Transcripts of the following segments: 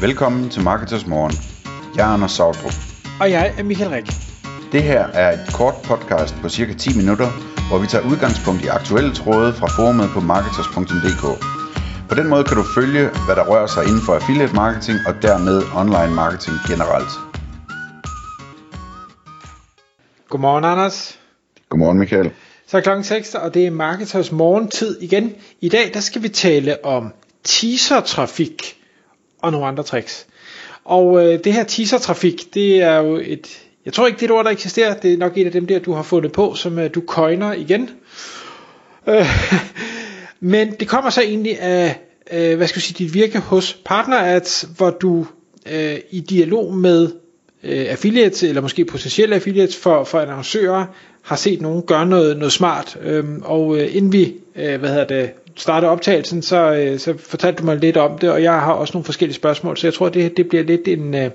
Velkommen til Marketers Morgen. Jeg er Anders Sautrup. Og jeg er Michael Rik. Det her er et kort podcast på cirka 10 minutter, hvor vi tager udgangspunkt i aktuelle tråde fra forumet på marketers.dk. På den måde kan du følge, hvad der rører sig inden for affiliate marketing og dermed online marketing generelt. Godmorgen, Anders. Godmorgen, Michael. Så er klokken 6, og det er Marketers morgentid igen. I dag der skal vi tale om teaser-trafik og nogle andre tricks. Og øh, det her teaser-trafik, det er jo et, jeg tror ikke det er et ord, der eksisterer, det er nok et af dem der, du har fundet på, som øh, du coiner igen. Øh, men det kommer så egentlig af, øh, hvad skal jeg sige, dit virke hos partnerads, hvor du øh, i dialog med øh, affiliates, eller måske potentielle affiliates for, for annoncører, har set nogen gøre noget, noget smart. Øhm, og øh, inden vi øh, hvad hedder det, startede optagelsen, så, øh, så fortalte du mig lidt om det, og jeg har også nogle forskellige spørgsmål, så jeg tror, det, det bliver lidt en... Øh,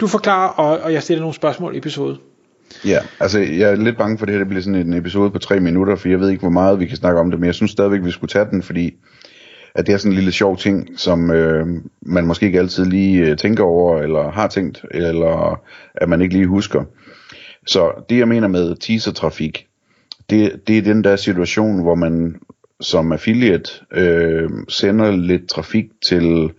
du forklarer, og, og jeg stiller nogle spørgsmål i episode. Ja, altså jeg er lidt bange for, at det her det bliver sådan en episode på tre minutter, for jeg ved ikke, hvor meget vi kan snakke om det, men jeg synes stadigvæk, vi skulle tage den, fordi at det er sådan en lille sjov ting, som øh, man måske ikke altid lige øh, tænker over, eller har tænkt, eller at man ikke lige husker. Så det jeg mener med teaser-trafik, det, det er den der situation, hvor man som affiliate øh, sender lidt trafik til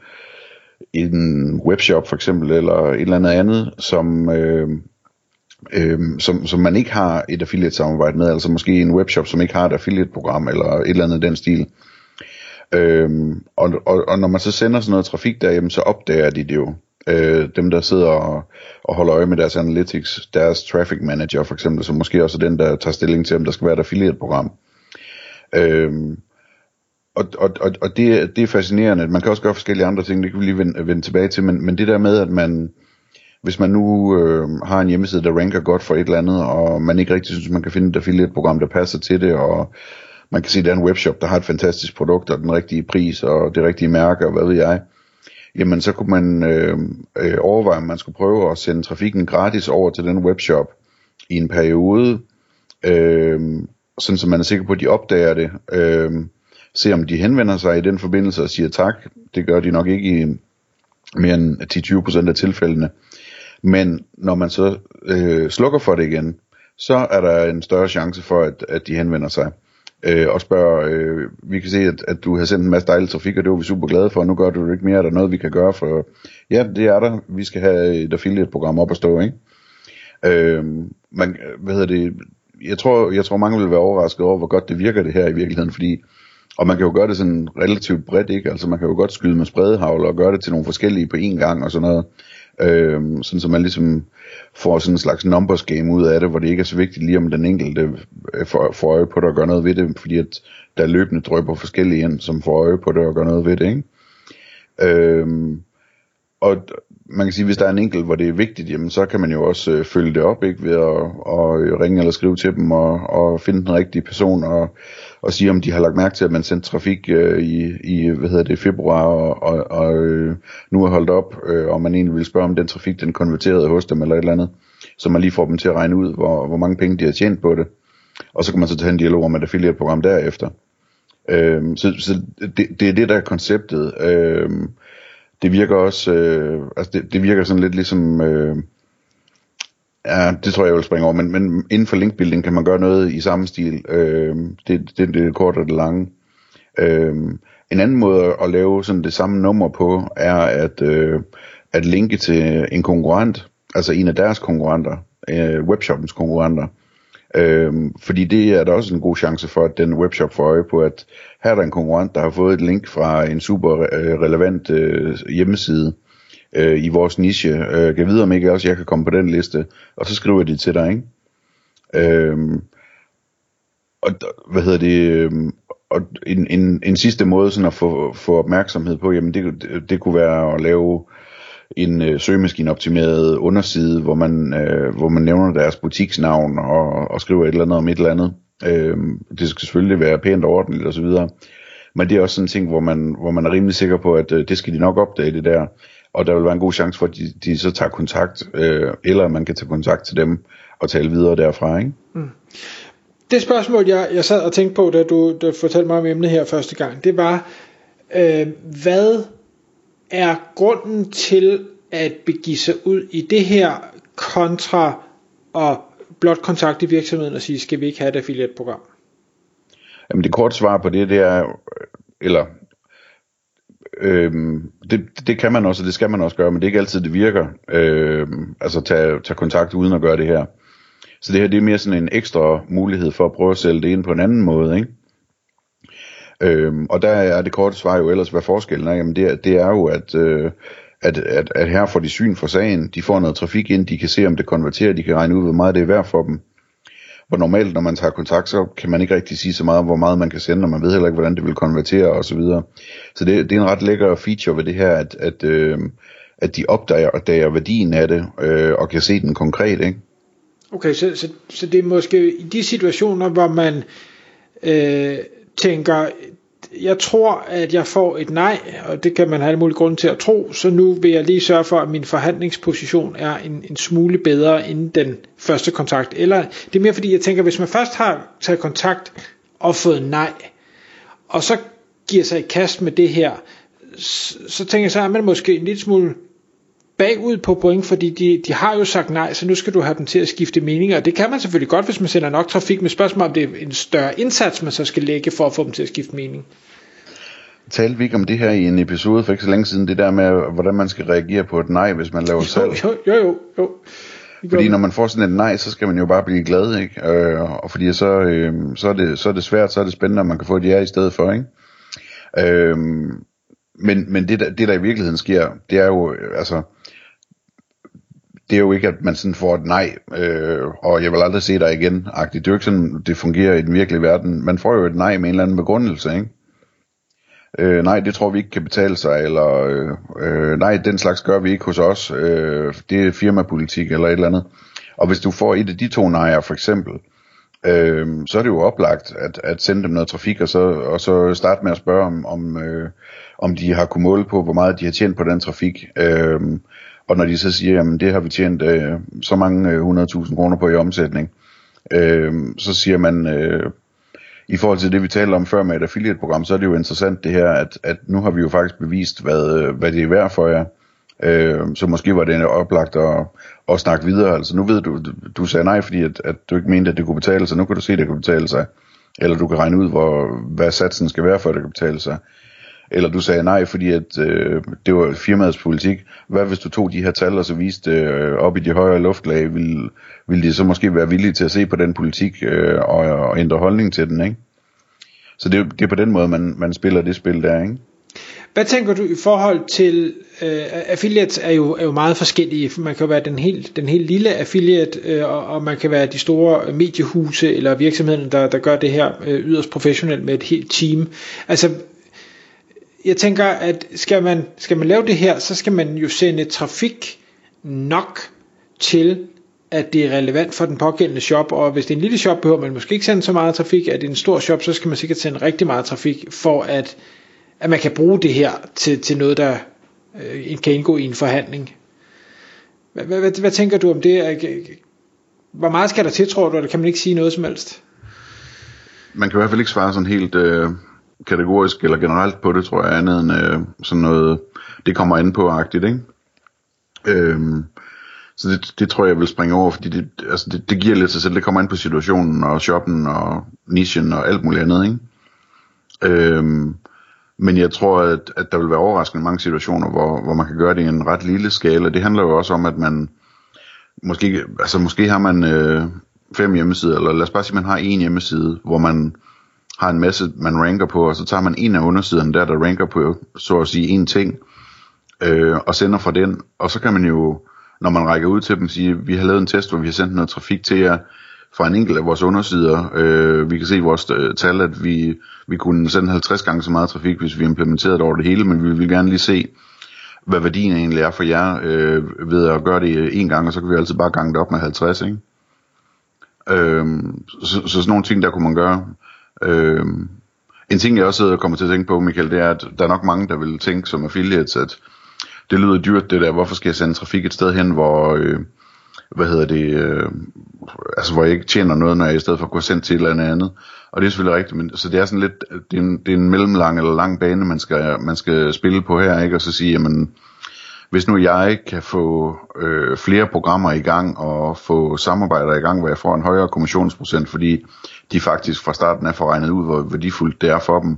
en webshop for eksempel, eller et eller andet andet, som, øh, øh, som, som man ikke har et affiliate samarbejde med, altså måske en webshop, som ikke har et affiliate program, eller et eller andet den stil. Øhm, og, og, og når man så sender sådan noget trafik der, så opdager de det jo. Øh, dem der sidder og, og holder øje med deres analytics, deres traffic manager for eksempel, som måske også er den, der tager stilling til, om der skal være et affiliate program. Øhm, og, og, og, og det, det er fascinerende. Man kan også gøre forskellige andre ting, det kan vi lige vende, vende tilbage til, men, men det der med, at man, hvis man nu øh, har en hjemmeside, der ranker godt for et eller andet, og man ikke rigtig synes, man kan finde et affiliate-program, der passer til det, og man kan se, at der er en webshop, der har et fantastisk produkt, og den rigtige pris, og det rigtige mærke, og hvad ved jeg, jamen så kunne man øh, øh, overveje, om man skulle prøve at sende trafikken gratis over til den webshop i en periode, øh, sådan så man er sikker på, at de opdager det, øh, se om de henvender sig i den forbindelse og siger tak. Det gør de nok ikke i mere end 10-20% af tilfældene. Men når man så øh, slukker for det igen, så er der en større chance for, at, at de henvender sig øh, og spørger, øh, vi kan se, at, at du har sendt en masse dejlig trafik, og det var vi super glade for, og nu gør du det ikke mere, er der noget, vi kan gøre for, ja, det er der, vi skal have et affiliate-program op at stå, ikke? Øh, man, hvad hedder det, jeg tror, jeg tror mange vil være overrasket over, hvor godt det virker det her i virkeligheden, fordi og man kan jo gøre det sådan relativt bredt, ikke? Altså man kan jo godt skyde med spredehavl og gøre det til nogle forskellige på én gang og sådan noget. Øhm, sådan så man ligesom får sådan en slags numbers game ud af det, hvor det ikke er så vigtigt lige om den enkelte øh, får, får øje på det og gør noget ved det, fordi at der løbende drøber forskellige ind, som får øje på det og gør noget ved det, ikke? Øhm, og man kan sige, hvis der er en enkelt, hvor det er vigtigt, jamen så kan man jo også øh, følge det op, ikke, ved at, at øh, ringe eller skrive til dem og, og finde den rigtige person og, og sige, om de har lagt mærke til, at man sendte trafik øh, i, i, hvad hedder det, februar og, og, og øh, nu er holdt op, øh, og man egentlig vil spørge, om den trafik, den konverterede hos dem eller et eller andet, så man lige får dem til at regne ud, hvor, hvor mange penge de har tjent på det. Og så kan man så tage en dialog om et affiliate-program derefter. Øh, så så det, det er det, der er konceptet. Øh, det virker også, øh, altså det, det virker sådan lidt ligesom, øh, ja, det tror jeg, jeg vil springe over, men, men inden for linkbuilding kan man gøre noget i samme stil. Øh, det, det, det er det korte og det lange. Øh, en anden måde at lave sådan det samme nummer på, er at, øh, at linke til en konkurrent, altså en af deres konkurrenter, øh, webshoppens konkurrenter, Øhm, fordi det er der også en god chance for, at den webshop får øje på, at her er der en konkurrent, der har fået et link fra en super øh, relevant øh, hjemmeside øh, i vores niche. Øh, kan vide om ikke også jeg kan komme på den liste, og så skriver de til dig, ikke? Øhm, og hvad hedder det, øhm, og en, en, en sidste måde sådan at få, få opmærksomhed på, jamen det, det, det kunne være at lave en øh, søgemaskineoptimeret underside, hvor man, øh, hvor man nævner deres butiksnavn og, og skriver et eller andet om et eller andet. Øh, det skal selvfølgelig være pænt og ordentligt osv. Men det er også sådan en ting, hvor man, hvor man er rimelig sikker på, at øh, det skal de nok opdage det der. Og der vil være en god chance for, at de, de så tager kontakt, øh, eller man kan tage kontakt til dem og tale videre derfra. Ikke? Mm. Det spørgsmål, jeg, jeg sad og tænkte på, da du, da du fortalte mig om emnet her første gang, det var, øh, hvad er grunden til at begive sig ud i det her kontra og blot kontakte virksomheden og sige, skal vi ikke have et affiliate-program? Jamen det korte svar på det, det er, eller Øhm, det, det kan man også, og det skal man også gøre, men det er ikke altid, det virker. Øhm, altså tage, tage kontakt uden at gøre det her. Så det her, det er mere sådan en ekstra mulighed for at prøve at sælge det ind på en anden måde, ikke? Øhm, og der er det korte svar jo ellers, hvad forskellen er. Jamen det, det er jo, at, øh, at, at, at her får de syn for sagen, de får noget trafik ind, de kan se, om det konverterer, de kan regne ud, hvor meget det er værd for dem. Hvor normalt, når man tager kontakt, så kan man ikke rigtig sige så meget om, hvor meget man kan sende, og man ved heller ikke, hvordan det vil konvertere osv. Så, videre. så det, det er en ret lækker feature ved det her, at, at, øh, at de opdager, opdager værdien af det, øh, og kan se den konkret, ikke? Okay, så, så, så det er måske i de situationer, hvor man øh, tænker, jeg tror, at jeg får et nej, og det kan man have alle mulige grunde til at tro, så nu vil jeg lige sørge for, at min forhandlingsposition er en, en smule bedre end den første kontakt. Eller det er mere fordi, jeg tænker, hvis man først har taget kontakt og fået nej, og så giver sig i kast med det her, så, så tænker jeg så, er man måske en lille smule bagud på point, fordi de, de har jo sagt nej, så nu skal du have dem til at skifte meninger. Og det kan man selvfølgelig godt, hvis man sender nok trafik med spørgsmål, om det er en større indsats, man så skal lægge for at få dem til at skifte mening. Talte vi ikke om det her i en episode for ikke så længe siden, det der med, hvordan man skal reagere på et nej, hvis man laver salg? Jo, jo, jo. jo. Fordi når man får sådan et nej, så skal man jo bare blive glad, ikke? Øh, og fordi så, øh, så, er det, så er det svært, så er det spændende, at man kan få et ja i stedet for, ikke? Øh, men men det, der, det, der i virkeligheden sker, det er jo, altså, det er jo ikke, at man sådan får et nej, øh, og jeg vil aldrig se dig igen, -agtigt. Det er jo ikke sådan, det fungerer i den virkelige verden. Man får jo et nej med en eller anden begrundelse, ikke? Øh, nej, det tror vi ikke kan betale sig, eller øh, øh, nej, den slags gør vi ikke hos os. Øh, det er firmapolitik eller et eller andet. Og hvis du får et af de to nejer, for eksempel, øh, så er det jo oplagt at, at sende dem noget trafik, og så, og så starte med at spørge, om, om, øh, om de har kunnet måle på, hvor meget de har tjent på den trafik. Øh, og når de så siger, jamen det har vi tjent øh, så mange øh, 100.000 kroner på i omsætning, øh, så siger man, øh, i forhold til det vi talte om før med et affiliate-program, så er det jo interessant det her, at, at nu har vi jo faktisk bevist, hvad, øh, hvad det er værd for jer. Øh, så måske var det oplagt at, at snakke videre. Altså nu ved du, du, du sagde nej, fordi at, at du ikke mente, at det kunne betale sig. Nu kan du se, at det kan betale sig. Eller du kan regne ud, hvor, hvad satsen skal være, for at det kan betale sig eller du sagde nej, fordi at, øh, det var firmaets politik. Hvad hvis du tog de her tal og så viste øh, op i de højere luftlag, ville, ville de så måske være villige til at se på den politik øh, og, og ændre holdning til den, ikke? Så det, det er på den måde, man, man spiller det spil der, ikke? Hvad tænker du i forhold til, øh, affiliates er jo, er jo meget forskellige. Man kan være den helt, den helt lille affiliate, øh, og, og man kan være de store mediehuse eller virksomheder, der, der gør det her øh, yderst professionelt med et helt team. Altså, jeg tænker, at skal man, skal man lave det her, så skal man jo sende trafik nok til, at det er relevant for den pågældende shop, og hvis det er en lille shop, behøver man måske ikke sende så meget trafik, er det en stor shop, så skal man sikkert sende rigtig meget trafik, for at, at man kan bruge det her til, til noget, der øh, kan indgå i en forhandling. Hvad, hvad, hvad, hvad tænker du om det? Hvor meget skal der til, tror du, eller kan man ikke sige noget som helst? Man kan i hvert fald ikke svare sådan helt... Øh kategorisk eller generelt på det, tror jeg, andet end øh, sådan noget, det kommer an på agtigt, ikke? Øhm, så det, det tror jeg, jeg vil springe over, fordi det, altså det, det giver lidt sig selv, det kommer an på situationen og shoppen og nichen og alt muligt andet, ikke? Øhm, men jeg tror, at, at der vil være overraskende mange situationer, hvor, hvor man kan gøre det i en ret lille skala. Det handler jo også om, at man måske, altså måske har man øh, fem hjemmesider, eller lad os bare sige, at man har en hjemmeside, hvor man har en masse, man ranker på, og så tager man en af undersiderne der, der ranker på, så at sige, en ting, øh, og sender fra den, og så kan man jo, når man rækker ud til dem, sige, vi har lavet en test, hvor vi har sendt noget trafik til jer, fra en enkelt af vores undersider. Øh, vi kan se i vores øh, tal, at vi, vi kunne sende 50 gange så meget trafik, hvis vi implementerede det over det hele, men vi vil gerne lige se, hvad værdien egentlig er for jer øh, ved at gøre det øh, en gang, og så kan vi altid bare gange det op med 50, ikke? Øh, så, så sådan nogle ting, der kunne man gøre. Øh, en ting jeg også sidder og kommer til at tænke på, Michael, det er, at der er nok mange, der vil tænke som affiliates, at det lyder dyrt det der, hvorfor skal jeg sende trafik et sted hen, hvor, øh, hvad hedder det, øh, altså hvor jeg ikke tjener noget, når jeg i stedet for går sendt til et eller andet andet. Og det er selvfølgelig rigtigt, men så det er sådan lidt, det er en, det er en mellemlang eller lang bane, man skal, man skal spille på her, ikke? Og så sige, jamen, hvis nu jeg kan få øh, flere programmer i gang og få samarbejder i gang, hvor jeg får en højere kommissionsprocent, fordi de faktisk fra starten er forregnet ud, hvor værdifuldt det er for dem,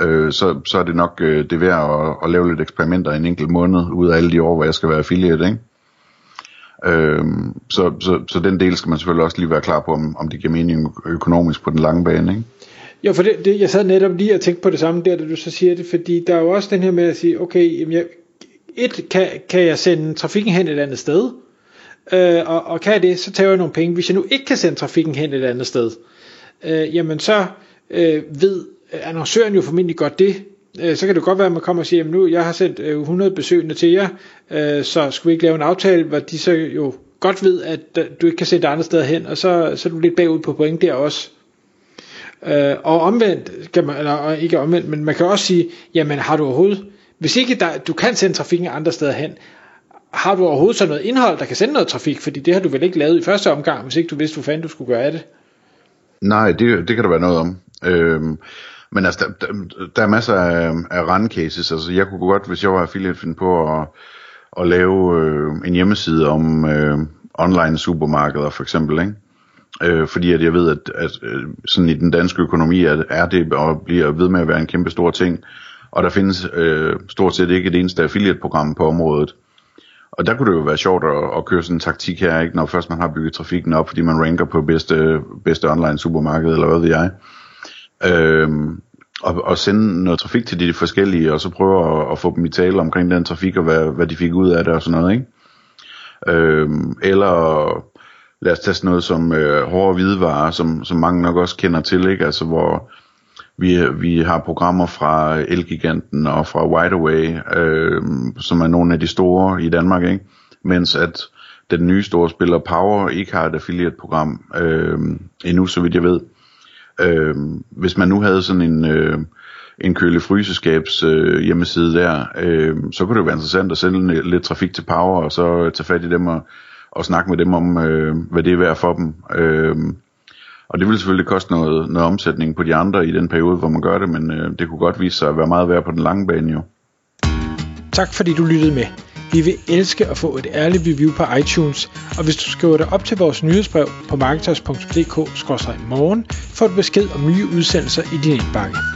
øh, så, så er det nok øh, det værd at, at lave lidt eksperimenter en enkelt måned ud af alle de år, hvor jeg skal være affiliate, ikke? Øh, så, så, så den del skal man selvfølgelig også lige være klar på, om, om det giver mening økonomisk på den lange bane, ikke? Jo, for det, det, jeg sad netop lige og tænkte på det samme der, da du så siger det, fordi der er jo også den her med at sige, okay, jamen jeg, et, kan, kan jeg sende trafikken hen et andet sted, øh, og, og kan jeg det, så tager jeg nogle penge. Hvis jeg nu ikke kan sende trafikken hen et andet sted, øh, jamen så øh, ved annoncøren jo formentlig godt det, øh, så kan det godt være, at man kommer og siger, jamen nu, jeg har sendt øh, 100 besøgende til jer, øh, så skulle vi ikke lave en aftale, hvor de så jo godt ved, at øh, du ikke kan sende det andre steder hen, og så, så er du lidt bagud på point der også. Øh, og omvendt, kan man, eller ikke omvendt, men man kan også sige, jamen har du overhovedet, hvis ikke der, du kan sende trafikken andre steder hen, har du overhovedet så noget indhold, der kan sende noget trafik? Fordi det har du vel ikke lavet i første omgang, hvis ikke du vidste, hvor fanden du skulle gøre af det? Nej, det, det kan der være noget om. Øhm, men altså, der, der, der er masser af, af run cases. Altså, jeg kunne godt, hvis jeg var affiliate, finde på at, at lave øh, en hjemmeside om øh, online supermarkeder, for eksempel, ikke? Øh, fordi at jeg ved, at, at øh, sådan i den danske økonomi er, er det og bliver ved med at være en kæmpe stor ting. Og der findes øh, stort set ikke et eneste affiliate-program på området. Og der kunne det jo være sjovt at, at køre sådan en taktik her, ikke? når først man har bygget trafikken op, fordi man ranker på bedste, bedste online supermarked, eller hvad ved jeg. Øhm, og, og sende noget trafik til de forskellige, og så prøve at, at få dem i tale omkring den trafik, og hvad, hvad de fik ud af det, og sådan noget. Ikke? Øhm, eller lad os tage sådan noget som øh, hårde hvidevarer, som, som mange nok også kender til, ikke? Altså hvor vi, vi har programmer fra Elgiganten og fra Wideaway, øh, som er nogle af de store i Danmark, ikke? Mens at den nye store spiller Power ikke har et affiliate-program øh, endnu, så vidt jeg ved. Øh, hvis man nu havde sådan en, øh, en køle fryseskabs øh, hjemmeside der, øh, så kunne det være interessant at sende lidt trafik til Power, og så tage fat i dem og, og snakke med dem om, øh, hvad det er værd for dem. Øh, og det vil selvfølgelig koste noget, noget omsætning på de andre i den periode, hvor man gør det, men øh, det kunne godt vise sig at være meget værd på den lange bane jo. Tak fordi du lyttede med. Vi vil elske at få et ærligt review på iTunes, og hvis du skriver dig op til vores nyhedsbrev på marketers.dk-morgen, får du besked om nye udsendelser i din indbakke.